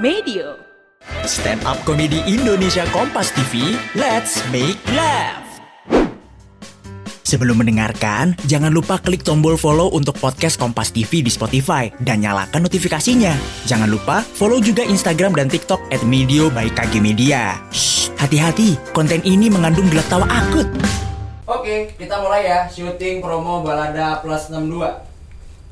Medio. Stand up komedi Indonesia Kompas TV, let's make laugh. Sebelum mendengarkan, jangan lupa klik tombol follow untuk podcast Kompas TV di Spotify dan nyalakan notifikasinya. Jangan lupa follow juga Instagram dan TikTok at Medio by KG Media. Shh, hati-hati, konten ini mengandung gelak tawa akut. Oke, kita mulai ya syuting promo Balada Plus 62.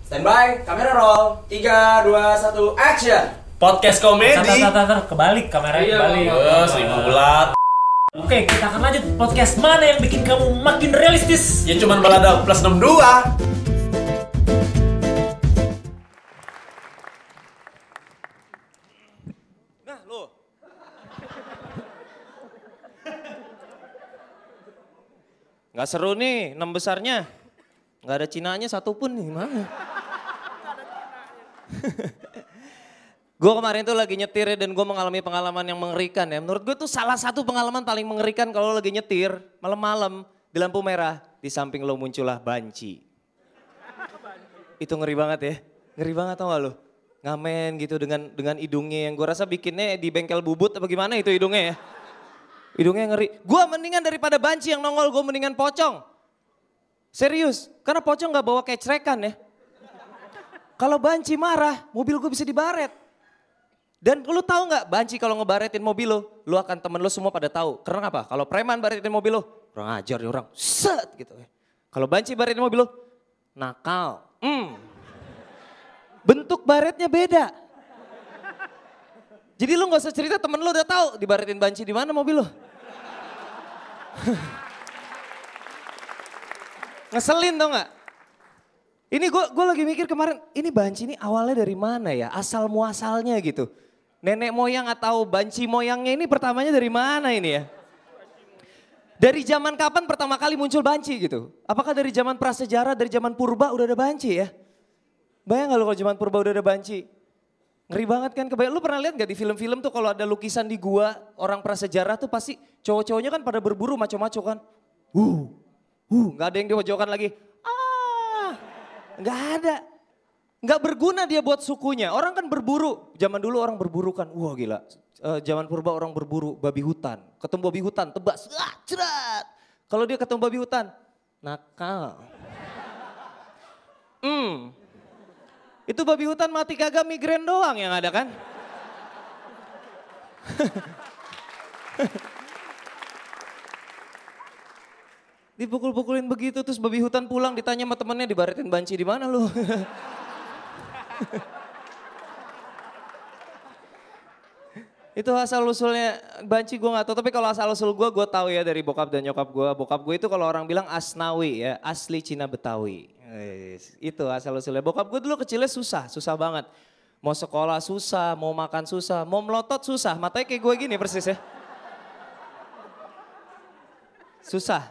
Standby, kamera roll. 3 2 1 action. Podcast komedi. Tar, tar, tar, tar, kebalik kameranya Iya, kebalik. Eh, seribu bulat. Oke, kita akan lanjut podcast mana yang bikin kamu makin realistis? Ya cuman balada plus 62. Nah, lo. Nggak seru nih, enam besarnya. Nggak ada Cinanya satupun nih, mana? gue kemarin tuh lagi nyetir ya, dan gue mengalami pengalaman yang mengerikan ya. Menurut gue tuh salah satu pengalaman paling mengerikan kalau lagi nyetir malam-malam di lampu merah di samping lo muncullah banci. Itu ngeri banget ya, ngeri banget tau gak lo? Ngamen gitu dengan dengan hidungnya yang gue rasa bikinnya di bengkel bubut apa gimana itu hidungnya ya. Hidungnya ngeri. Gue mendingan daripada banci yang nongol, gue mendingan pocong. Serius, karena pocong gak bawa kecrekan ya. Kalau banci marah, mobil gue bisa dibaret. Dan lu tahu nggak banci kalau ngebaretin mobil lo, lu akan temen lu semua pada tahu. Karena apa? Kalau preman baretin mobil lo, kurang ajar nih orang, set gitu. Kalau banci baretin mobil lo, nakal. Hmm. Bentuk baretnya beda. Jadi lu nggak usah cerita temen lu udah tahu dibaretin banci di mana mobil lo. Ngeselin tau nggak? Ini gue gue lagi mikir kemarin, ini banci ini awalnya dari mana ya? Asal muasalnya gitu. Nenek moyang atau banci moyangnya ini pertamanya dari mana ini ya? Dari zaman kapan pertama kali muncul banci gitu? Apakah dari zaman prasejarah, dari zaman purba udah ada banci ya? Bayang gak lu kalau zaman purba udah ada banci? Ngeri banget kan kebayang. Lu pernah lihat gak di film-film tuh kalau ada lukisan di gua orang prasejarah tuh pasti cowok-cowoknya kan pada berburu maco-maco kan. Uh, uh, gak ada yang dipojokan lagi. Ah, gak ada. Gak berguna dia buat sukunya. Orang kan berburu. Zaman dulu orang berburu kan. Wah gila. Eh, zaman purba orang berburu babi hutan. Ketemu babi hutan, tebas. Ah, cerat. Kalau dia ketemu babi hutan, nakal. Hmm. Itu babi hutan mati kagak migrain doang yang ada kan? Dipukul-pukulin begitu terus babi hutan pulang ditanya sama temennya dibaretin banci di mana lu? itu asal usulnya banci gue gak tahu. Tapi kalau asal usul gue gue tahu ya dari bokap dan nyokap gue bokap gue itu kalau orang bilang asnawi ya asli Cina Betawi. Wes, itu asal usulnya. Bokap gue dulu kecilnya susah susah banget. Mau sekolah susah mau makan susah mau melotot susah. Matanya kayak gue gini persis ya. Susah.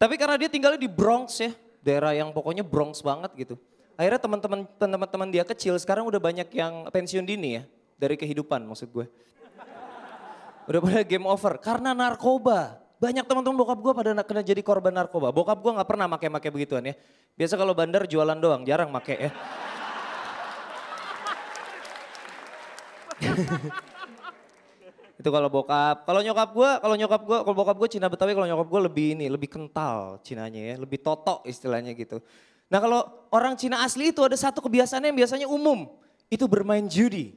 Tapi karena dia tinggalnya di Bronx ya daerah yang pokoknya Bronx banget gitu akhirnya teman-teman teman-teman dia kecil sekarang udah banyak yang pensiun dini ya dari kehidupan maksud gue Udah pada game over karena narkoba. Banyak teman-teman bokap gue pada kena jadi korban narkoba. Bokap gue nggak pernah make-make begituan ya. Biasa kalau bandar jualan doang, jarang make ya. Itu kalau bokap. Kalau nyokap gue, kalau nyokap gue, kalau bokap gue Cina Betawi, kalau nyokap gue lebih ini, lebih kental Cinanya ya, lebih totok istilahnya gitu. Nah kalau orang Cina asli itu ada satu kebiasaan yang biasanya umum, itu bermain judi.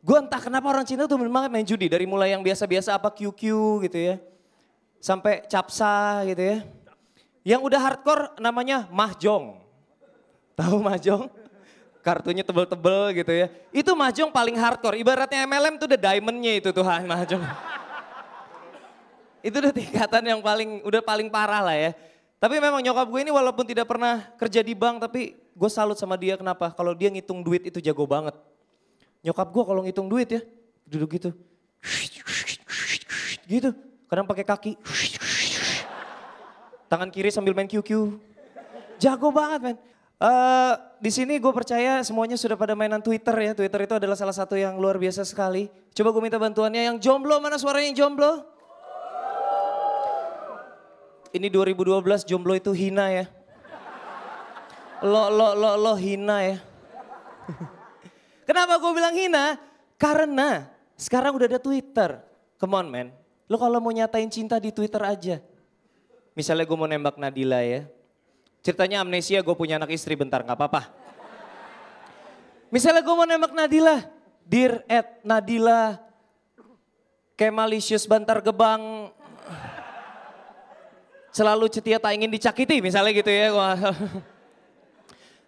Gue entah kenapa orang Cina tuh banget main judi. Dari mulai yang biasa-biasa apa QQ gitu ya. Sampai capsa gitu ya. Yang udah hardcore namanya mahjong. Tahu mahjong? Kartunya tebel-tebel gitu ya. Itu mahjong paling hardcore. Ibaratnya MLM tuh udah diamondnya itu tuh mahjong. itu udah tingkatan yang paling, udah paling parah lah ya. Tapi memang nyokap gue ini walaupun tidak pernah kerja di bank tapi gue salut sama dia kenapa? Kalau dia ngitung duit itu jago banget. Nyokap gue kalau ngitung duit ya, duduk gitu. Gitu, kadang pakai kaki. Tangan kiri sambil main QQ. Jago banget men. Uh, di sini gue percaya semuanya sudah pada mainan Twitter ya. Twitter itu adalah salah satu yang luar biasa sekali. Coba gue minta bantuannya yang jomblo, mana suaranya yang jomblo? Ini 2012 jomblo itu hina ya. Lo lo lo lo hina ya. Kenapa gue bilang hina? Karena sekarang udah ada Twitter. Come on man, lo kalau mau nyatain cinta di Twitter aja. Misalnya gue mau nembak Nadila ya. Ceritanya amnesia gue punya anak istri bentar gak apa-apa. Misalnya gue mau nembak Nadila. Dear at Nadila Kemalisius Bantar Gebang selalu cetia tak ingin dicakiti misalnya gitu ya.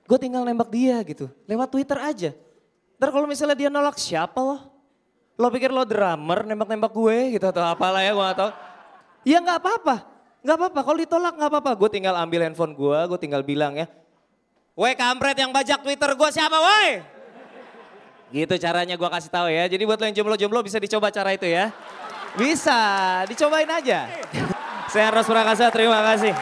Gue tinggal nembak dia gitu, lewat Twitter aja. Ntar kalau misalnya dia nolak siapa lo? Lo pikir lo drummer nembak-nembak gue gitu atau apalah ya gue gak tau. Ya nggak apa-apa, nggak apa-apa. Kalau ditolak nggak apa-apa. Gue tinggal ambil handphone gue, gue tinggal bilang ya. Woi kampret yang bajak Twitter gue siapa woi? Gitu caranya gue kasih tahu ya. Jadi buat lo yang jomblo-jomblo bisa dicoba cara itu ya. Bisa, dicobain aja. Saya Ros Prakasa, terima kasih.